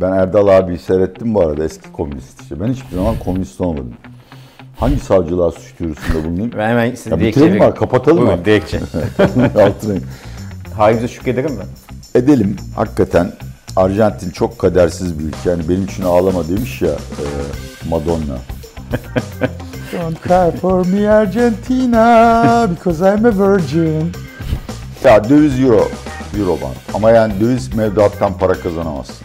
Ben Erdal abi seyrettim bu arada eski komünist işte. Ben hiçbir zaman komünist olmadım. Hangi savcılığa suç duyurusunda bulunayım? Ben hemen size Ya dilekçe mi? Kapatalım Buyurun, mı? dilekçe. Altına. Halimize şükrederim mi? Edelim. Hakikaten Arjantin çok kadersiz bir ülke. Yani benim için ağlama demiş ya e, Madonna. Don't cry for me Argentina because I'm a virgin. Ya döviz euro, euro band. Ama yani döviz mevduattan para kazanamazsınız.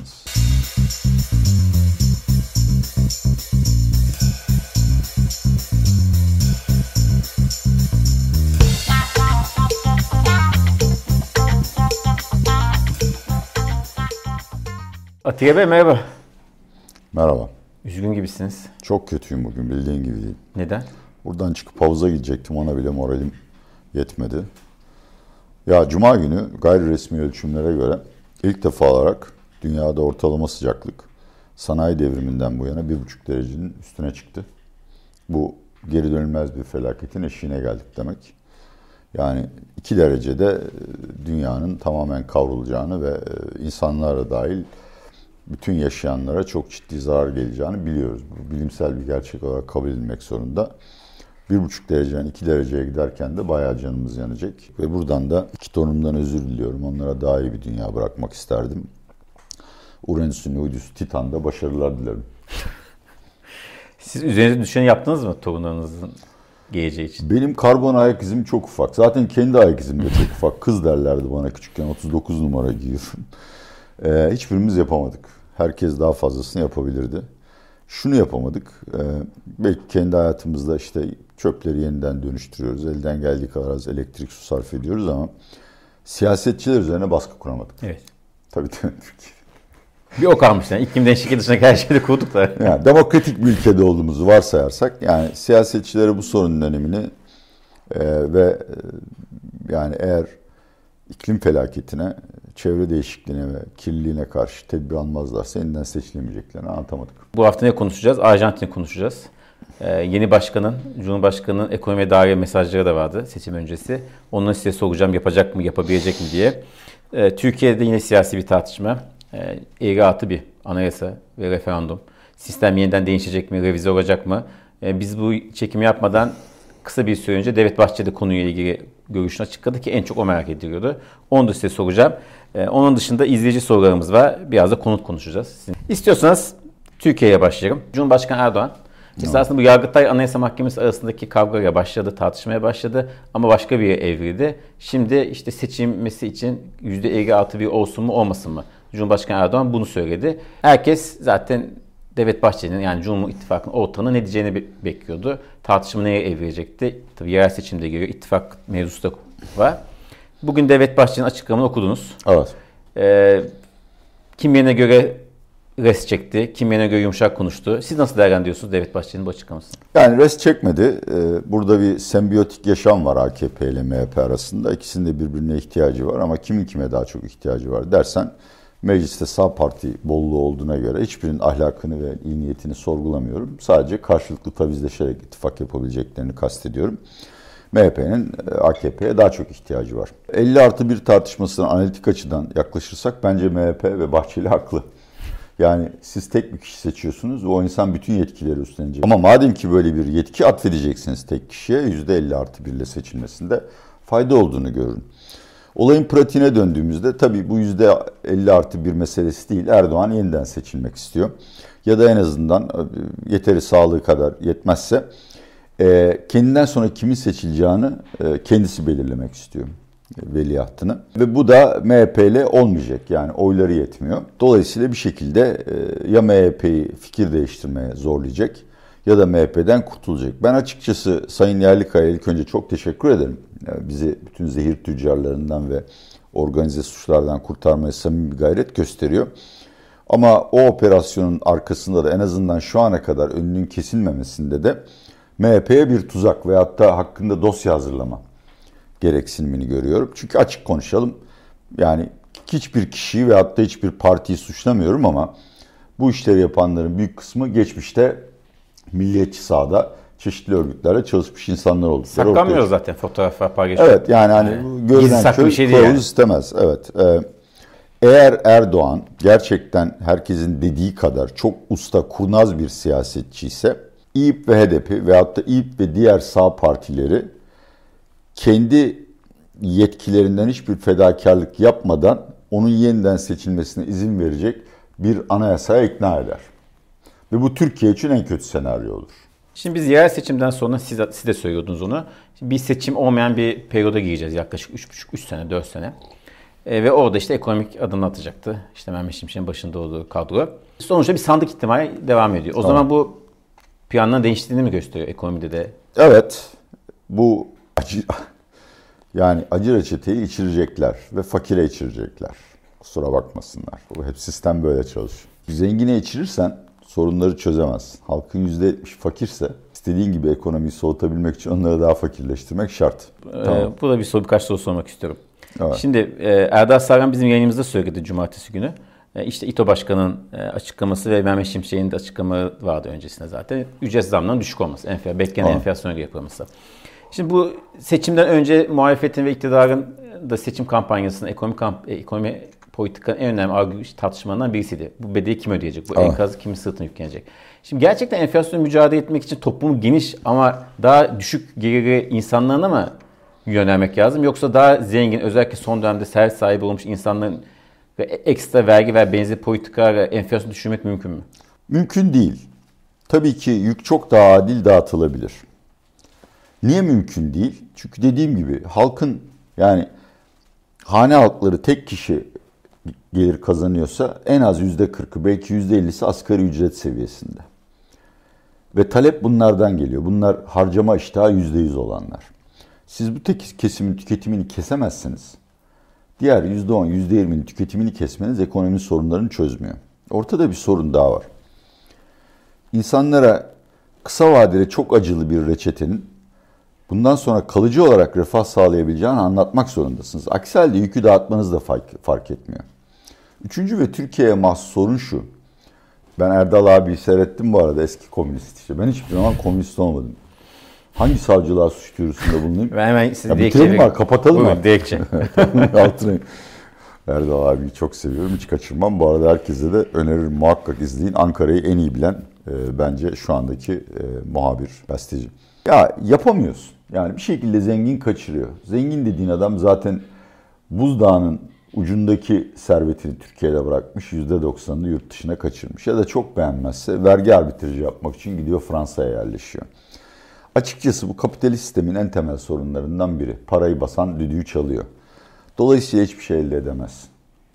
Atiye Bey merhaba. Merhaba. Üzgün gibisiniz. Çok kötüyüm bugün bildiğin gibi değil. Neden? Buradan çıkıp havuza gidecektim ona bile moralim yetmedi. Ya cuma günü gayri resmi ölçümlere göre ilk defa olarak dünyada ortalama sıcaklık sanayi devriminden bu yana bir buçuk derecenin üstüne çıktı. Bu geri dönülmez bir felaketin eşiğine geldik demek. Yani iki derecede e, dünyanın tamamen kavrulacağını ve e, insanlara dahil bütün yaşayanlara çok ciddi zarar geleceğini biliyoruz. Bu bilimsel bir gerçek olarak kabul edilmek zorunda. Bir buçuk dereceden iki dereceye giderken de bayağı canımız yanacak. Ve buradan da iki torunumdan özür diliyorum. Onlara daha iyi bir dünya bırakmak isterdim. Uranüs'ün uydusu Titan'da başarılar dilerim. Siz üzerinize düşeni yaptınız mı torunlarınızın geleceği için? Benim karbon ayak izim çok ufak. Zaten kendi ayak izim de çok ufak. Kız derlerdi bana küçükken 39 numara giyiyorum. Ee, hiçbirimiz yapamadık. Herkes daha fazlasını yapabilirdi. Şunu yapamadık. Ee, belki kendi hayatımızda işte çöpleri yeniden dönüştürüyoruz. Elden geldiği kadar az elektrik su sarf ediyoruz ama siyasetçiler üzerine baskı kuramadık. Evet. Tabii tabii. Bir o kalmış yani. İklim değişikliği dışındaki her şeyi kurduk da. Yani demokratik bir ülkede olduğumuzu varsayarsak yani siyasetçilere bu sorunun önemini e, ve e, yani eğer iklim felaketine, çevre değişikliğine ve kirliliğine karşı tedbir almazlarsa yeniden seçilemeyeceklerini anlatamadık. Bu hafta ne konuşacağız? Arjantin'i konuşacağız. Ee, yeni başkanın, Cumhurbaşkanı'nın ekonomiye dair mesajları da vardı seçim öncesi. Onları size soracağım yapacak mı, yapabilecek mi diye. Ee, Türkiye'de yine siyasi bir tartışma. Ee, eğri atı bir anayasa ve referandum. Sistem yeniden değişecek mi, revize olacak mı? Ee, biz bu çekimi yapmadan kısa bir süre önce Devlet Bahçeli konuyla ilgili görüşünü açıkladı ki en çok o merak ediliyordu. Onu da size soracağım. Ee, onun dışında izleyici sorularımız var. Biraz da konut konuşacağız. Sizin- İstiyorsanız Türkiye'ye başlayalım. Cumhurbaşkanı Erdoğan Esasında bu Yargıtay Anayasa Mahkemesi arasındaki kavgaya başladı, tartışmaya başladı ama başka bir evrildi. Şimdi işte seçilmesi için %50 artı bir olsun mu olmasın mı? Cumhurbaşkanı Erdoğan bunu söyledi. Herkes zaten Devlet Bahçeli'nin yani Cumhur İttifakı'nın ortağının ne diyeceğini be- bekliyordu. Tartışma neye evrilecekti? Tabii yerel seçimde geliyor. İttifak mevzusu da var. Bugün Devlet Bahçeli'nin açıklamasını okudunuz. Evet. Ee, kimliğine göre res çekti, kimliğine göre yumuşak konuştu. Siz nasıl değerlendiriyorsunuz Devlet Bahçeli'nin bu açıklamasını? Yani res çekmedi. Ee, Burada bir sembiyotik yaşam var AKP ile MHP arasında. İkisinin de birbirine ihtiyacı var ama kimin kime daha çok ihtiyacı var dersen mecliste sağ parti bolluğu olduğuna göre hiçbirinin ahlakını ve iyi niyetini sorgulamıyorum. Sadece karşılıklı tavizleşerek ittifak yapabileceklerini kastediyorum. MHP'nin e, AKP'ye daha çok ihtiyacı var. 50 artı bir tartışmasına analitik açıdan yaklaşırsak bence MHP ve Bahçeli haklı. Yani siz tek bir kişi seçiyorsunuz ve o insan bütün yetkileri üstlenecek. Ama madem ki böyle bir yetki atfedeceksiniz tek kişiye %50 artı 1 ile seçilmesinde fayda olduğunu görün. Olayın pratiğine döndüğümüzde tabii bu %50 artı 1 meselesi değil. Erdoğan yeniden seçilmek istiyor. Ya da en azından e, yeteri sağlığı kadar yetmezse e, kendinden sonra kimin seçileceğini e, kendisi belirlemek istiyor veliahtını. Ve bu da MHP ile olmayacak yani oyları yetmiyor. Dolayısıyla bir şekilde e, ya MHP'yi fikir değiştirmeye zorlayacak ya da MHP'den kurtulacak. Ben açıkçası Sayın Yerlikaya ilk önce çok teşekkür ederim. Yani bizi bütün zehir tüccarlarından ve organize suçlardan kurtarmaya samimi bir gayret gösteriyor. Ama o operasyonun arkasında da en azından şu ana kadar önünün kesilmemesinde de MHP'ye bir tuzak veyahut da hakkında dosya hazırlama gereksinimini görüyorum. Çünkü açık konuşalım yani hiçbir kişiyi ve hatta hiçbir partiyi suçlamıyorum ama bu işleri yapanların büyük kısmı geçmişte milliyetçi sahada çeşitli örgütlerde çalışmış insanlar ortaya Saklanmıyor zaten fotoğraflar paylaşıyor. Evet yani hani Yani görünen köy şey yani. istemez. Evet. Ee, Eğer Erdoğan gerçekten herkesin dediği kadar çok usta, kurnaz bir siyasetçi ise İYİP ve HDP veyahut da İYİP ve diğer sağ partileri kendi yetkilerinden hiçbir fedakarlık yapmadan onun yeniden seçilmesine izin verecek bir anayasaya ikna eder. Ve bu Türkiye için en kötü senaryo olur. Şimdi biz yerel seçimden sonra siz, siz de söylüyordunuz onu. Şimdi bir seçim olmayan bir periyoda gireceğiz yaklaşık 3,5-3 sene, 4 sene. E, ve orada işte ekonomik adımını atacaktı. İşte Mehmet Şimşek'in başında olduğu kadro. Sonuçta bir sandık ihtimali devam ediyor. O tamam. zaman bu planların değiştiğini mi gösteriyor ekonomide de? Evet. Bu acı, yani acı reçeteyi içirecekler ve fakire içirecekler. Kusura bakmasınlar. Bu hep sistem böyle çalışıyor. Zengine içirirsen sorunları çözemez. Halkın %70 fakirse istediğin gibi ekonomiyi soğutabilmek için onları daha fakirleştirmek şart. Ee, tamam. Bu da bir soru birkaç soru sormak istiyorum. Evet. Şimdi e, Erdal Sargan bizim yayınımızda söyledi cumartesi günü. E, işte İTO Başkanı'nın e, açıklaması ve Mehmet Şimşek'in de açıklama vardı öncesinde zaten. Ücret zamlarının düşük olması, enflasyon, beklenen enflasyona göre yapılması. Şimdi bu seçimden önce muhalefetin ve iktidarın da seçim kampanyasının ekonomi, kamp, ekonomi politikanın en önemli argü tartışmalarından birisiydi. Bu bedeli kim ödeyecek? Bu enkazı kimin sırtına yüklenecek? Şimdi gerçekten enflasyonla mücadele etmek için toplumu geniş ama daha düşük geliri insanlarına mı yönelmek lazım? Yoksa daha zengin özellikle son dönemde servis sahibi olmuş insanların ve ekstra vergi ve benzeri politikalarla enflasyonu düşürmek mümkün mü? Mümkün değil. Tabii ki yük çok daha adil dağıtılabilir. Niye mümkün değil? Çünkü dediğim gibi halkın yani hane halkları tek kişi gelir kazanıyorsa en az yüzde kırkı belki yüzde ellisi asgari ücret seviyesinde. Ve talep bunlardan geliyor. Bunlar harcama iştahı yüzde yüz olanlar. Siz bu tek kesimin tüketimini kesemezsiniz. Diğer yüzde on, yüzde yirminin tüketimini kesmeniz ekonomi sorunlarını çözmüyor. Ortada bir sorun daha var. İnsanlara kısa vadeli çok acılı bir reçetenin bundan sonra kalıcı olarak refah sağlayabileceğini anlatmak zorundasınız. Aksi halde yükü dağıtmanız da fark, fark etmiyor. Üçüncü ve Türkiye'ye mahsus sorun şu. Ben Erdal abi seyrettim bu arada eski komünist işte. Ben hiçbir zaman komünist olmadım. Hangi savcılığa suç duyurusunda bulunayım? Ben hemen size ya bitirelim mi? Kapatalım mı? Dilekçe. Altına. Erdal abiyi çok seviyorum. Hiç kaçırmam. Bu arada herkese de öneririm. Muhakkak izleyin. Ankara'yı en iyi bilen e, bence şu andaki e, muhabir, gazeteci. Ya yapamıyorsun. Yani bir şekilde zengin kaçırıyor. Zengin dediğin adam zaten buzdağının ucundaki servetini Türkiye'de bırakmış, %90'ını yurt dışına kaçırmış. Ya da çok beğenmezse vergi arbitrajı yapmak için gidiyor Fransa'ya yerleşiyor. Açıkçası bu kapitalist sistemin en temel sorunlarından biri. Parayı basan düdüğü çalıyor. Dolayısıyla hiçbir şey elde edemez.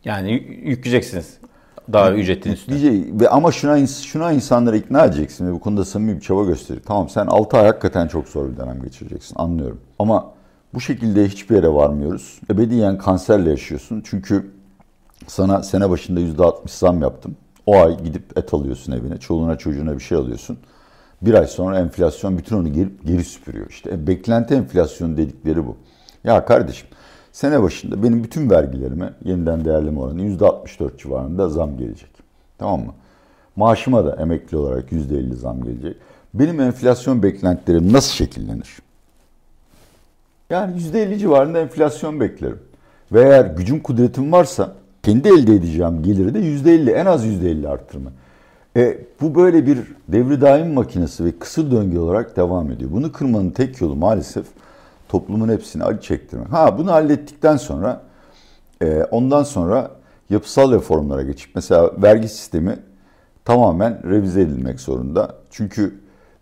Yani yükleyeceksiniz daha ücretin üstüne. Diyecek, ve ama şuna, şuna insanları ikna edeceksin ve bu konuda samimi bir çaba gösterir. Tamam sen 6 ay hakikaten çok zor bir dönem geçireceksin anlıyorum. Ama bu şekilde hiçbir yere varmıyoruz. Ebediyen kanserle yaşıyorsun. Çünkü sana sene başında %60 zam yaptım. O ay gidip et alıyorsun evine. Çoluğuna çocuğuna bir şey alıyorsun. Bir ay sonra enflasyon bütün onu geri, geri süpürüyor. İşte e, beklenti enflasyonu dedikleri bu. Ya kardeşim sene başında benim bütün vergilerime yeniden değerleme oranı %64 civarında zam gelecek. Tamam mı? Maaşıma da emekli olarak %50 zam gelecek. Benim enflasyon beklentilerim nasıl şekillenir? Yani %50 civarında enflasyon beklerim. Ve eğer gücüm kudretim varsa kendi elde edeceğim geliri de %50 en az %50 arttırma. E, bu böyle bir devri daim makinesi ve kısır döngü olarak devam ediyor. Bunu kırmanın tek yolu maalesef toplumun hepsini acı çektirmek. Ha bunu hallettikten sonra e, ondan sonra yapısal reformlara geçip mesela vergi sistemi tamamen revize edilmek zorunda. Çünkü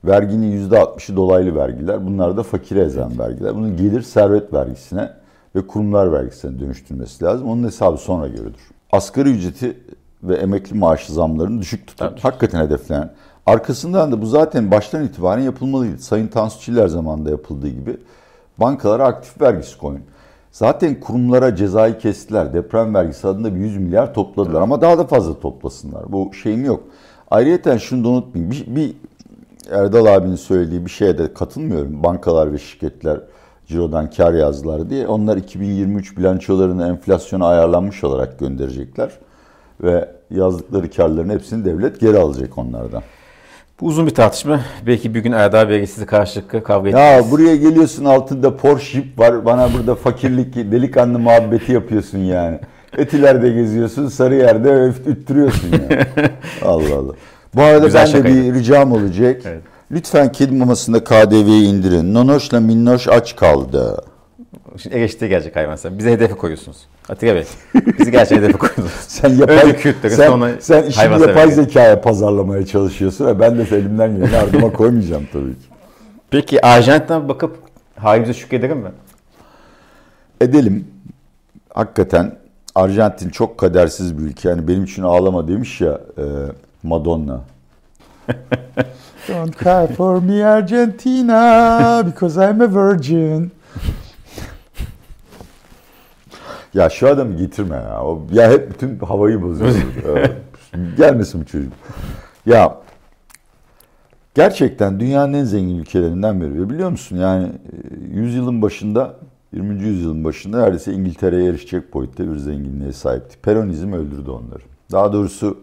verginin %60'ı dolaylı vergiler. Bunlar da fakire ezen vergiler. Bunun gelir servet vergisine ve kurumlar vergisine dönüştürmesi lazım. Onun hesabı sonra görülür. Asgari ücreti ve emekli maaşı zamlarını düşük tutar. Evet. Hakikaten hedeflenen. Arkasından da bu zaten baştan itibaren yapılmalıydı. Sayın Tansu Çiller zamanında yapıldığı gibi bankalara aktif vergisi koyun. Zaten kurumlara cezayı kestiler. Deprem vergisi adında bir 100 milyar topladılar evet. ama daha da fazla toplasınlar. Bu şeyim yok. Ayrıca şunu da unutmayın. Bir, bir Erdal abinin söylediği bir şeye de katılmıyorum. Bankalar ve şirketler cirodan kar yazdılar diye. Onlar 2023 bilançolarını enflasyona ayarlanmış olarak gönderecekler. Ve yazdıkları karların hepsini devlet geri alacak onlardan. Bu uzun bir tartışma. Belki bir gün Erdal Bey sizi karşılıklı kavga edeceğiz. Ya buraya geliyorsun altında Porsche Jeep var. Bana burada fakirlik, delikanlı muhabbeti yapıyorsun yani. Etiler'de geziyorsun, Sarıyer'de üttürüyorsun yani. Allah Allah. Bu arada Güzel ben de bir ricam olacak. Evet. Lütfen kedi mamasında KDV'yi indirin. Nonoş'la Minnoş aç kaldı. Şimdi eleştiri gelecek hayvan sen. Bize hedefe koyuyorsunuz. Atilla Bey. Bizi gerçekten hedefe koyuyorsunuz. Sen yapay, Önce sen, sonra sen işini yapay zekaya pazarlamaya çalışıyorsun ve ben de elimden geleni ardıma koymayacağım tabii ki. Peki Arjantin'e bakıp halimize şükredelim mi? Edelim. Hakikaten Arjantin çok kadersiz bir ülke. Yani benim için ağlama demiş ya e, Madonna. Don't cry for me Argentina because I'm a virgin. Ya şu adamı getirme ya. O, ya hep bütün havayı bozuyor. Gelmesin bu çocuk. Ya gerçekten dünyanın en zengin ülkelerinden biri. Ve biliyor musun yani e, yüzyılın başında 20. yüzyılın başında neredeyse İngiltere'ye erişecek boyutta bir zenginliğe sahipti. Peronizm öldürdü onları. Daha doğrusu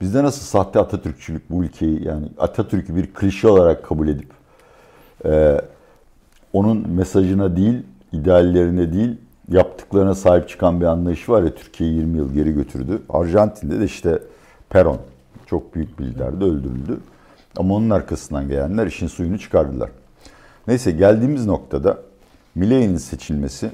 bizde nasıl sahte Atatürkçülük bu ülkeyi yani Atatürk'ü bir klişe olarak kabul edip e, onun mesajına değil, ideallerine değil, yaptıklarına sahip çıkan bir anlayış var ya Türkiye'yi 20 yıl geri götürdü. Arjantin'de de işte Peron çok büyük bir liderdi öldürüldü. Ama onun arkasından gelenler işin suyunu çıkardılar. Neyse geldiğimiz noktada Milley'nin seçilmesi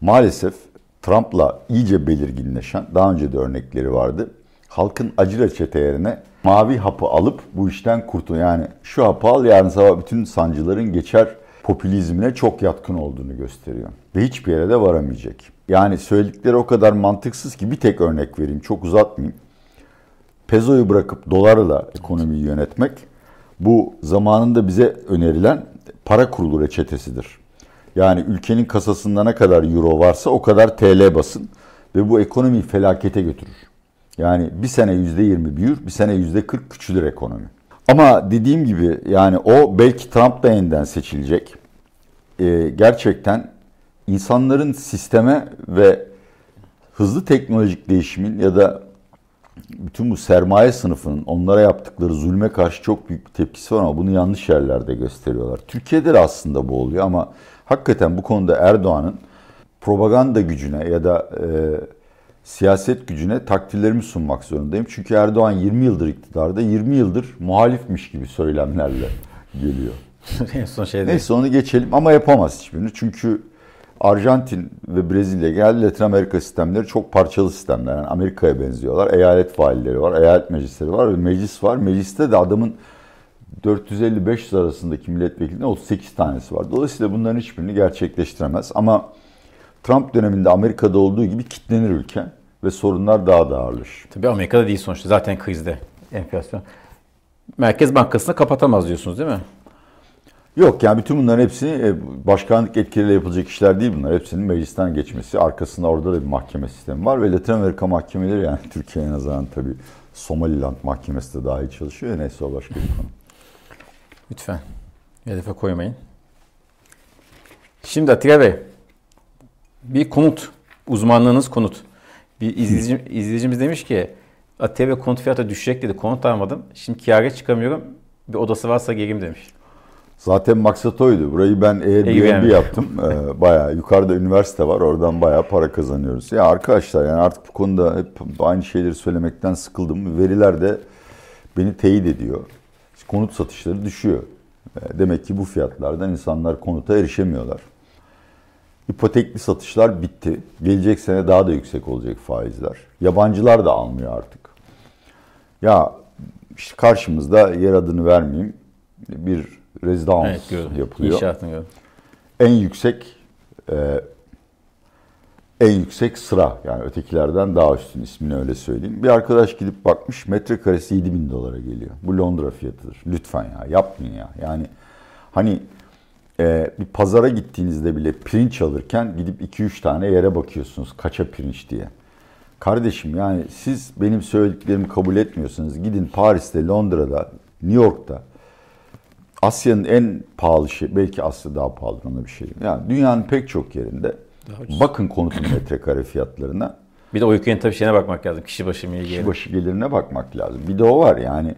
maalesef Trump'la iyice belirginleşen, daha önce de örnekleri vardı. Halkın acı reçete yerine mavi hapı alıp bu işten kurtul. Yani şu hapı al yarın sabah bütün sancıların geçer popülizmine çok yatkın olduğunu gösteriyor. Ve hiçbir yere de varamayacak. Yani söyledikleri o kadar mantıksız ki bir tek örnek vereyim çok uzatmayayım. Pezoyu bırakıp dolarla ekonomiyi yönetmek bu zamanında bize önerilen para kurulu reçetesidir. Yani ülkenin kasasında ne kadar euro varsa o kadar TL basın ve bu ekonomiyi felakete götürür. Yani bir sene yüzde yirmi büyür, bir sene yüzde kırk küçülür ekonomi. Ama dediğim gibi yani o belki Trump da yeniden seçilecek. Ee, gerçekten insanların sisteme ve hızlı teknolojik değişimin ya da bütün bu sermaye sınıfının onlara yaptıkları zulme karşı çok büyük bir tepkisi var ama bunu yanlış yerlerde gösteriyorlar. Türkiye'de de aslında bu oluyor ama hakikaten bu konuda Erdoğan'ın propaganda gücüne ya da e, siyaset gücüne takdirlerimi sunmak zorundayım. Çünkü Erdoğan 20 yıldır iktidarda, 20 yıldır muhalifmiş gibi söylemlerle geliyor. en son şeyde. Neyse onu geçelim ama yapamaz hiçbirini. Çünkü Arjantin ve Brezilya geldi Latin Amerika sistemleri çok parçalı sistemler. Yani Amerika'ya benziyorlar. Eyalet failleri var, eyalet meclisleri var ve meclis var. Mecliste de adamın 450-500 arasındaki milletvekilinin 38 tanesi var. Dolayısıyla bunların hiçbirini gerçekleştiremez. Ama Trump döneminde Amerika'da olduğu gibi kitlenir ülke ve sorunlar daha da ağırlaşır. Tabii Amerika'da değil sonuçta. Zaten krizde enflasyon. Merkez Bankası'nı kapatamaz diyorsunuz değil mi? Yok yani bütün bunların hepsini e, başkanlık etkileriyle yapılacak işler değil bunlar. Hepsinin meclisten geçmesi. Arkasında orada da bir mahkeme sistemi var ve Latin Amerika mahkemeleri yani Türkiye'ye nazaran tabii Somaliland mahkemesi de daha iyi çalışıyor. Ya, neyse o başka bir konu. Lütfen. Hedefe koymayın. Şimdi Atilla Bey. Bir konut. Uzmanlığınız konut. Bir izleyici, izleyicimiz demiş ki Bey konut fiyatı düşecek dedi. Konut almadım. Şimdi kâra çıkamıyorum. Bir odası varsa geleyim demiş. Zaten maksat oydu. Burayı ben Airbnb Airbnb. yaptım. Ee, bayağı yukarıda üniversite var. Oradan bayağı para kazanıyoruz. Ya arkadaşlar yani artık bu konuda hep aynı şeyleri söylemekten sıkıldım. Veriler de beni teyit ediyor. Konut satışları düşüyor. Ee, Demek ki bu fiyatlardan insanlar konuta erişemiyorlar. İpotekli satışlar bitti. Gelecek sene daha da yüksek olacak faizler. Yabancılar da almıyor artık. Ya işte karşımızda yer adını vermeyeyim bir rezidans Evet gördüm. yapılıyor. İnşaatını gördüm. En yüksek e, en yüksek sıra yani ötekilerden daha üstün ismini öyle söyleyeyim. Bir arkadaş gidip bakmış metrekaresi 7 bin dolara geliyor. Bu Londra fiyatıdır. Lütfen ya yapmayın ya. Yani hani e, bir pazara gittiğinizde bile pirinç alırken gidip 2-3 tane yere bakıyorsunuz kaça pirinç diye. Kardeşim yani siz benim söylediklerimi kabul etmiyorsanız gidin Paris'te, Londra'da, New York'ta Asya'nın en pahalı şey, belki Asya daha pahalı ona bir şey. Yani dünyanın pek çok yerinde bakın konutun metrekare fiyatlarına, Bir de o ülkenin tabii şeyine bakmak lazım. Kişi başı mı kişi başı gelirine bakmak lazım. Bir de o var yani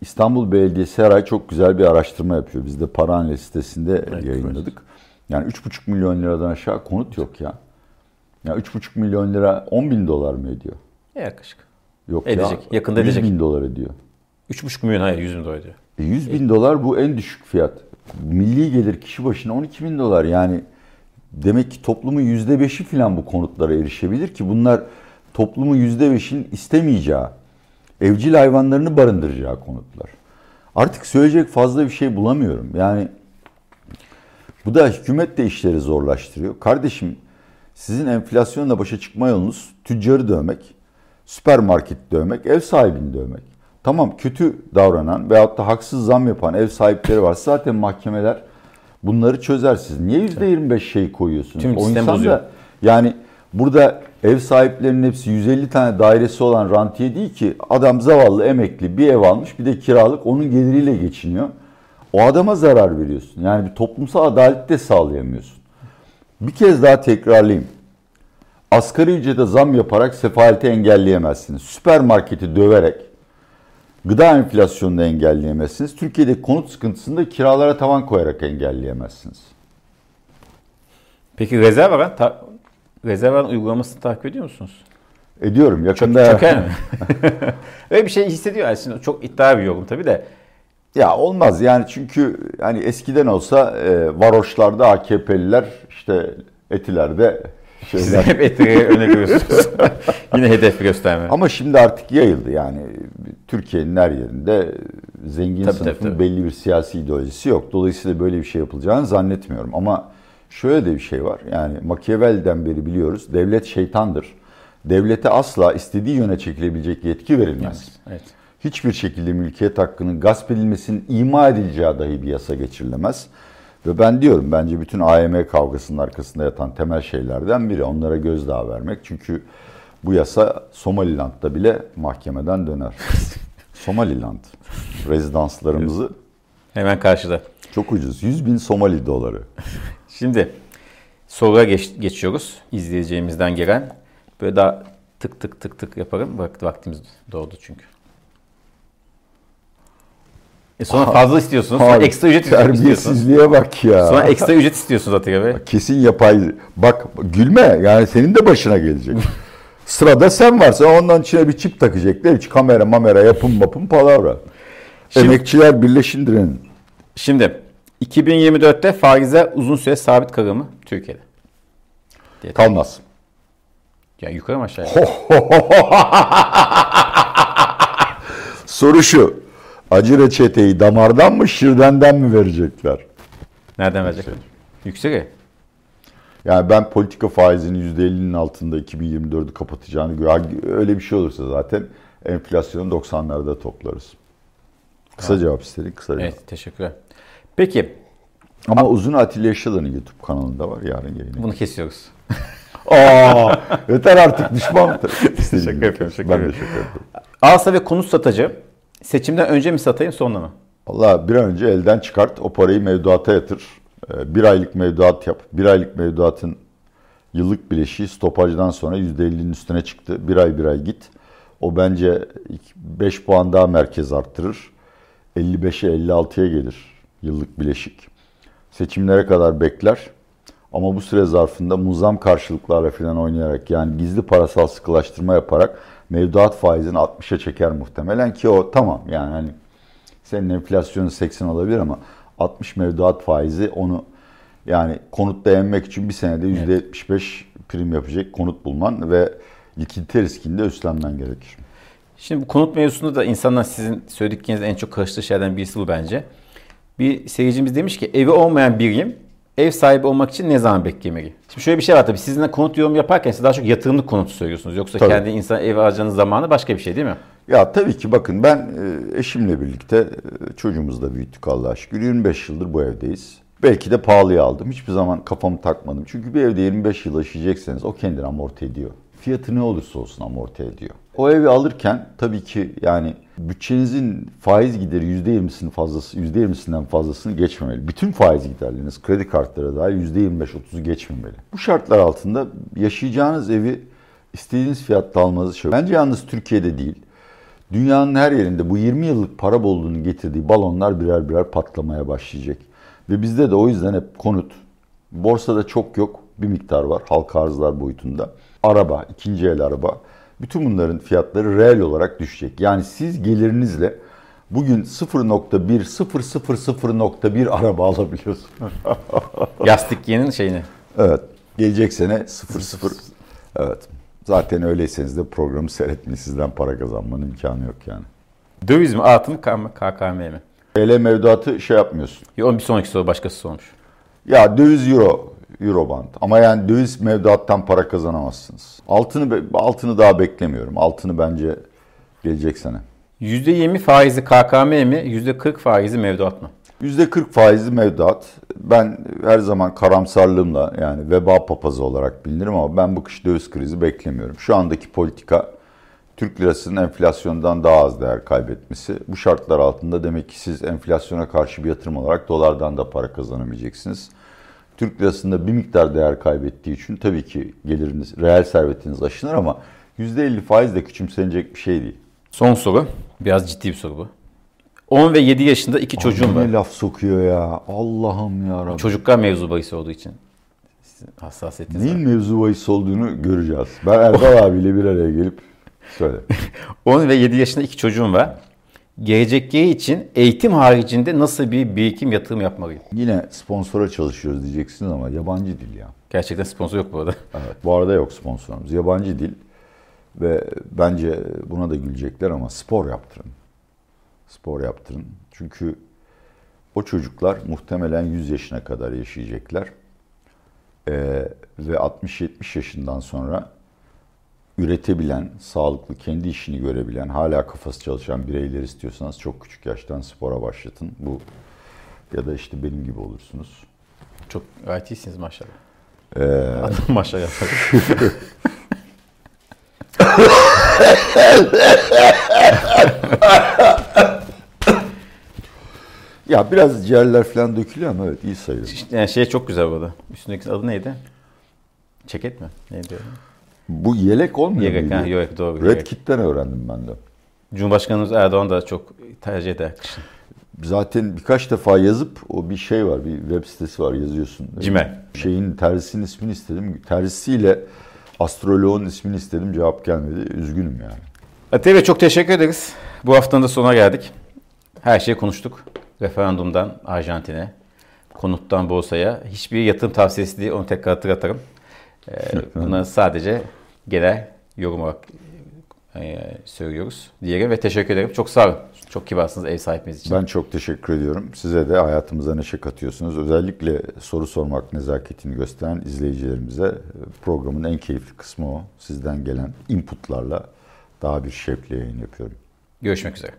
İstanbul Belediyesi her ay çok güzel bir araştırma yapıyor. Biz de Paranel sitesinde Evet, yayınladık. Yani 3,5 milyon liradan aşağı konut yok ya. Ya 3,5 milyon lira 10 bin dolar mı ediyor? Yaklaşık. Yok Edecek, ya. yakında 100 edecek. bin dolar ediyor. 3,5 milyon hayır 100 bin dolar diyor. E 100 bin dolar bu en düşük fiyat. Milli gelir kişi başına 12 bin dolar yani demek ki toplumun %5'i falan bu konutlara erişebilir ki bunlar toplumun %5'in istemeyeceği, evcil hayvanlarını barındıracağı konutlar. Artık söyleyecek fazla bir şey bulamıyorum. Yani bu da hükümet de işleri zorlaştırıyor. Kardeşim sizin enflasyonla başa çıkma yolunuz tüccarı dövmek, süpermarket dövmek, ev sahibini dövmek. Tamam kötü davranan veyahut da haksız zam yapan ev sahipleri var. Zaten mahkemeler bunları çözer siz. Niye %25 şey koyuyorsunuz? Tüm o insan da yani burada ev sahiplerinin hepsi 150 tane dairesi olan rantiye değil ki adam zavallı emekli bir ev almış bir de kiralık onun geliriyle geçiniyor. O adama zarar veriyorsun. Yani bir toplumsal adalet de sağlayamıyorsun. Bir kez daha tekrarlayayım. Asgari ücrete zam yaparak sefaleti engelleyemezsiniz. Süpermarketi döverek gıda enflasyonunu engelleyemezsiniz. Türkiye'de konut sıkıntısını da kiralara tavan koyarak engelleyemezsiniz. Peki rezerv alan, ta- rezerv alan uygulamasını takip ediyor musunuz? Ediyorum Çok yakında. çöker mi? Öyle bir şey hissediyor aslında. Çok iddia bir yorum tabii de. Ya olmaz yani çünkü hani eskiden olsa e, varoşlarda AKP'liler işte etilerde Siz şeyler. hep etleri öne görüyorsunuz. Yine hedef gösterme. Ama şimdi artık yayıldı yani Türkiye'nin her yerinde zengin Tabii, sınıfın tabii, tabii. belli bir siyasi ideolojisi yok. Dolayısıyla böyle bir şey yapılacağını zannetmiyorum. Ama şöyle de bir şey var yani Machiavelli'den beri biliyoruz devlet şeytandır. Devlete asla istediği yöne çekilebilecek yetki verilmez. Evet. Hiçbir şekilde mülkiyet hakkının gasp edilmesinin ima edileceği dahi bir yasa geçirilemez. Ve ben diyorum bence bütün AYM kavgasının arkasında yatan temel şeylerden biri onlara gözdağı vermek. Çünkü bu yasa Somaliland'da bile mahkemeden döner. Somaliland rezidanslarımızı Hemen karşıda. çok ucuz. 100 bin Somali doları. Şimdi soruya geç, geçiyoruz. İzleyeceğimizden gelen. Böyle daha tık tık tık tık yaparım. Vakt, vaktimiz doğdu çünkü. E sonra fazla istiyorsunuz. Sonra Abi, ekstra ücret istiyorsunuz. Terbiyesizliğe bak ya. Sonra ekstra ücret istiyorsunuz Atilla Bey. Kesin yapay. Bak gülme yani senin de başına gelecek. Sırada sen varsa ondan içine bir çip takacaklar. Hiç kamera mamera yapım mapım palavra. Şimdi- Emekçiler birleşin direnin. Şimdi 2024'te faizler uzun süre sabit kalır mı Türkiye'de? Kalmaz. Yani yukarı mı aşağıya? Soru şu. Acı reçeteyi damardan mı şirdenden mi verecekler? Nereden verecekler? Yüksek. Yani ben politika faizinin %50'nin altında 2024'ü kapatacağını. Öyle bir şey olursa zaten enflasyonu 90'larda toplarız. Kısa cevap istedik. Kısa cevap. Evet teşekkürler. Peki Ama Uzun Atilla Yaşalan'ın YouTube kanalında var yarın yayını. bunu kesiyoruz. Aa, yeter artık düşman. Şaka yapıyorum, şaka ben de şaka yapıyorum. Arsa ve konut satıcı seçimden önce mi satayım sonra mı? Valla bir an önce elden çıkart, o parayı mevduata yatır. Ee, Bir aylık mevduat yap. Bir aylık mevduatın yıllık bileşiği stopajdan sonra %50'nin üstüne çıktı. Bir ay bir ay git. O bence 5 puan daha merkez arttırır. 55'e 56'ya gelir yıllık bileşik. Seçimlere kadar bekler. Ama bu süre zarfında muzam karşılıklarla falan oynayarak yani gizli parasal sıkılaştırma yaparak mevduat faizini 60'a çeker muhtemelen ki o tamam yani hani senin enflasyonun 80 olabilir ama 60 mevduat faizi onu yani konutta yenmek için bir senede %75 prim yapacak konut bulman ve likidite riskini de üstlenmen gerekir. Şimdi konut mevzusunda da insanlar sizin söylediklerinizde en çok karıştığı şeylerden birisi bu bence. Bir seyircimiz demiş ki evi olmayan biriyim. Ev sahibi olmak için ne zaman beklemeli? Şimdi şöyle bir şey var tabii. Sizinle konut yorum yaparken siz daha çok yatırımlık konut söylüyorsunuz. Yoksa Tabii. kendi insan ev alacağınız zamanı başka bir şey değil mi? Ya tabii ki bakın ben e, eşimle birlikte e, çocuğumuzu da büyüttük Allah'a şükür. 25 yıldır bu evdeyiz. Belki de pahalıya aldım. Hiçbir zaman kafamı takmadım. Çünkü bir evde 25 yıl yaşayacaksanız o kendini amorti ediyor. Fiyatı ne olursa olsun amorti ediyor. O evi alırken tabii ki yani bütçenizin faiz gideri %20'sinin fazlası, %20'sinden fazlasını geçmemeli. Bütün faiz giderleriniz kredi kartları dahil %25-30'u geçmemeli. Bu şartlar altında yaşayacağınız evi istediğiniz fiyatta almanızı şey. Bence yalnız Türkiye'de değil. Dünyanın her yerinde bu 20 yıllık para bolluğunun getirdiği balonlar birer birer patlamaya başlayacak. Ve bizde de o yüzden hep konut. Borsada çok yok. bir miktar var halka arzlar boyutunda. Araba, ikinci el araba. Bütün bunların fiyatları reel olarak düşecek. Yani siz gelirinizle bugün 0.1 0.00.1 araba alabiliyorsunuz. Yastık yenin şeyini. Evet. Gelecek sene 00. Evet. Zaten öyleyseniz de programı seyretmeyi sizden para kazanmanın imkanı yok yani. Döviz mi altın mı KKM mi? TL mevduatı şey yapmıyorsun. Yo, bir sonraki soru başkası sormuş. Ya döviz euro, euro band. Ama yani döviz mevduattan para kazanamazsınız. Altını altını daha beklemiyorum. Altını bence gelecek sene. %20 faizi KKM mi? %40 faizi mevduat mı? %40 faizli mevduat. Ben her zaman karamsarlığımla yani veba papazı olarak bilinirim ama ben bu kış döviz krizi beklemiyorum. Şu andaki politika Türk lirasının enflasyondan daha az değer kaybetmesi. Bu şartlar altında demek ki siz enflasyona karşı bir yatırım olarak dolardan da para kazanamayacaksınız. Türk lirasında bir miktar değer kaybettiği için tabii ki geliriniz, reel servetiniz aşınır ama %50 faiz de küçümsenecek bir şey değil. Son soru. Biraz ciddi bir soru bu. 10 ve 7 yaşında iki çocuğum var. Ne laf sokuyor ya. Allah'ım ya Rabbi. Çocuklar mevzu bahis olduğu için. Sizin hassasiyetiniz var. Neyin mevzu bahis olduğunu göreceğiz. Ben Erdal abiyle bir araya gelip söyle. 10 ve 7 yaşında iki çocuğum var. Gelecekleri için eğitim haricinde nasıl bir birikim yatırım yapmalıyım? Yine sponsora çalışıyoruz diyeceksiniz ama yabancı dil ya. Gerçekten sponsor yok bu arada. Evet, bu arada yok sponsorumuz. Yabancı dil ve bence buna da gülecekler ama spor yaptırın. Spor yaptırın. Çünkü o çocuklar muhtemelen 100 yaşına kadar yaşayacaklar. Ee, ve 60-70 yaşından sonra üretebilen, sağlıklı, kendi işini görebilen, hala kafası çalışan bireyler istiyorsanız çok küçük yaştan spora başlatın. Bu ya da işte benim gibi olursunuz. Çok gayet iyisiniz maşallah. Ee, Adam maşallah. ya biraz ciğerler falan dökülüyor ama evet iyi sayılır. yani şey çok güzel bu arada. Üstündeki adı neydi? Ceket mi? Neydi? Bu yelek olmuyor Yelek, muydu? yelek, doğru, Red yelek. Kit'ten öğrendim ben de. Cumhurbaşkanımız Erdoğan da çok tercih eder kışın. Zaten birkaç defa yazıp o bir şey var, bir web sitesi var yazıyorsun. Cimel. Şeyin tersinin ismini istedim. Tersisiyle astroloğun ismini istedim cevap gelmedi. Üzgünüm yani. Ate Bey çok teşekkür ederiz. Bu haftanın da sonuna geldik. Her şeyi konuştuk. Referandumdan Arjantin'e, konuttan borsaya. Hiçbir yatırım tavsiyesi değil onu tekrar hatırlatırım. Ee, Bunları sadece genel yorum olarak e, söylüyoruz diyelim ve teşekkür ederim. Çok sağ olun. Çok kibarsınız ev sahibimiz için. Ben çok teşekkür ediyorum. Size de hayatımıza neşe katıyorsunuz. Özellikle soru sormak nezaketini gösteren izleyicilerimize programın en keyifli kısmı o. Sizden gelen inputlarla daha bir şevkle yayın yapıyorum. Görüşmek üzere.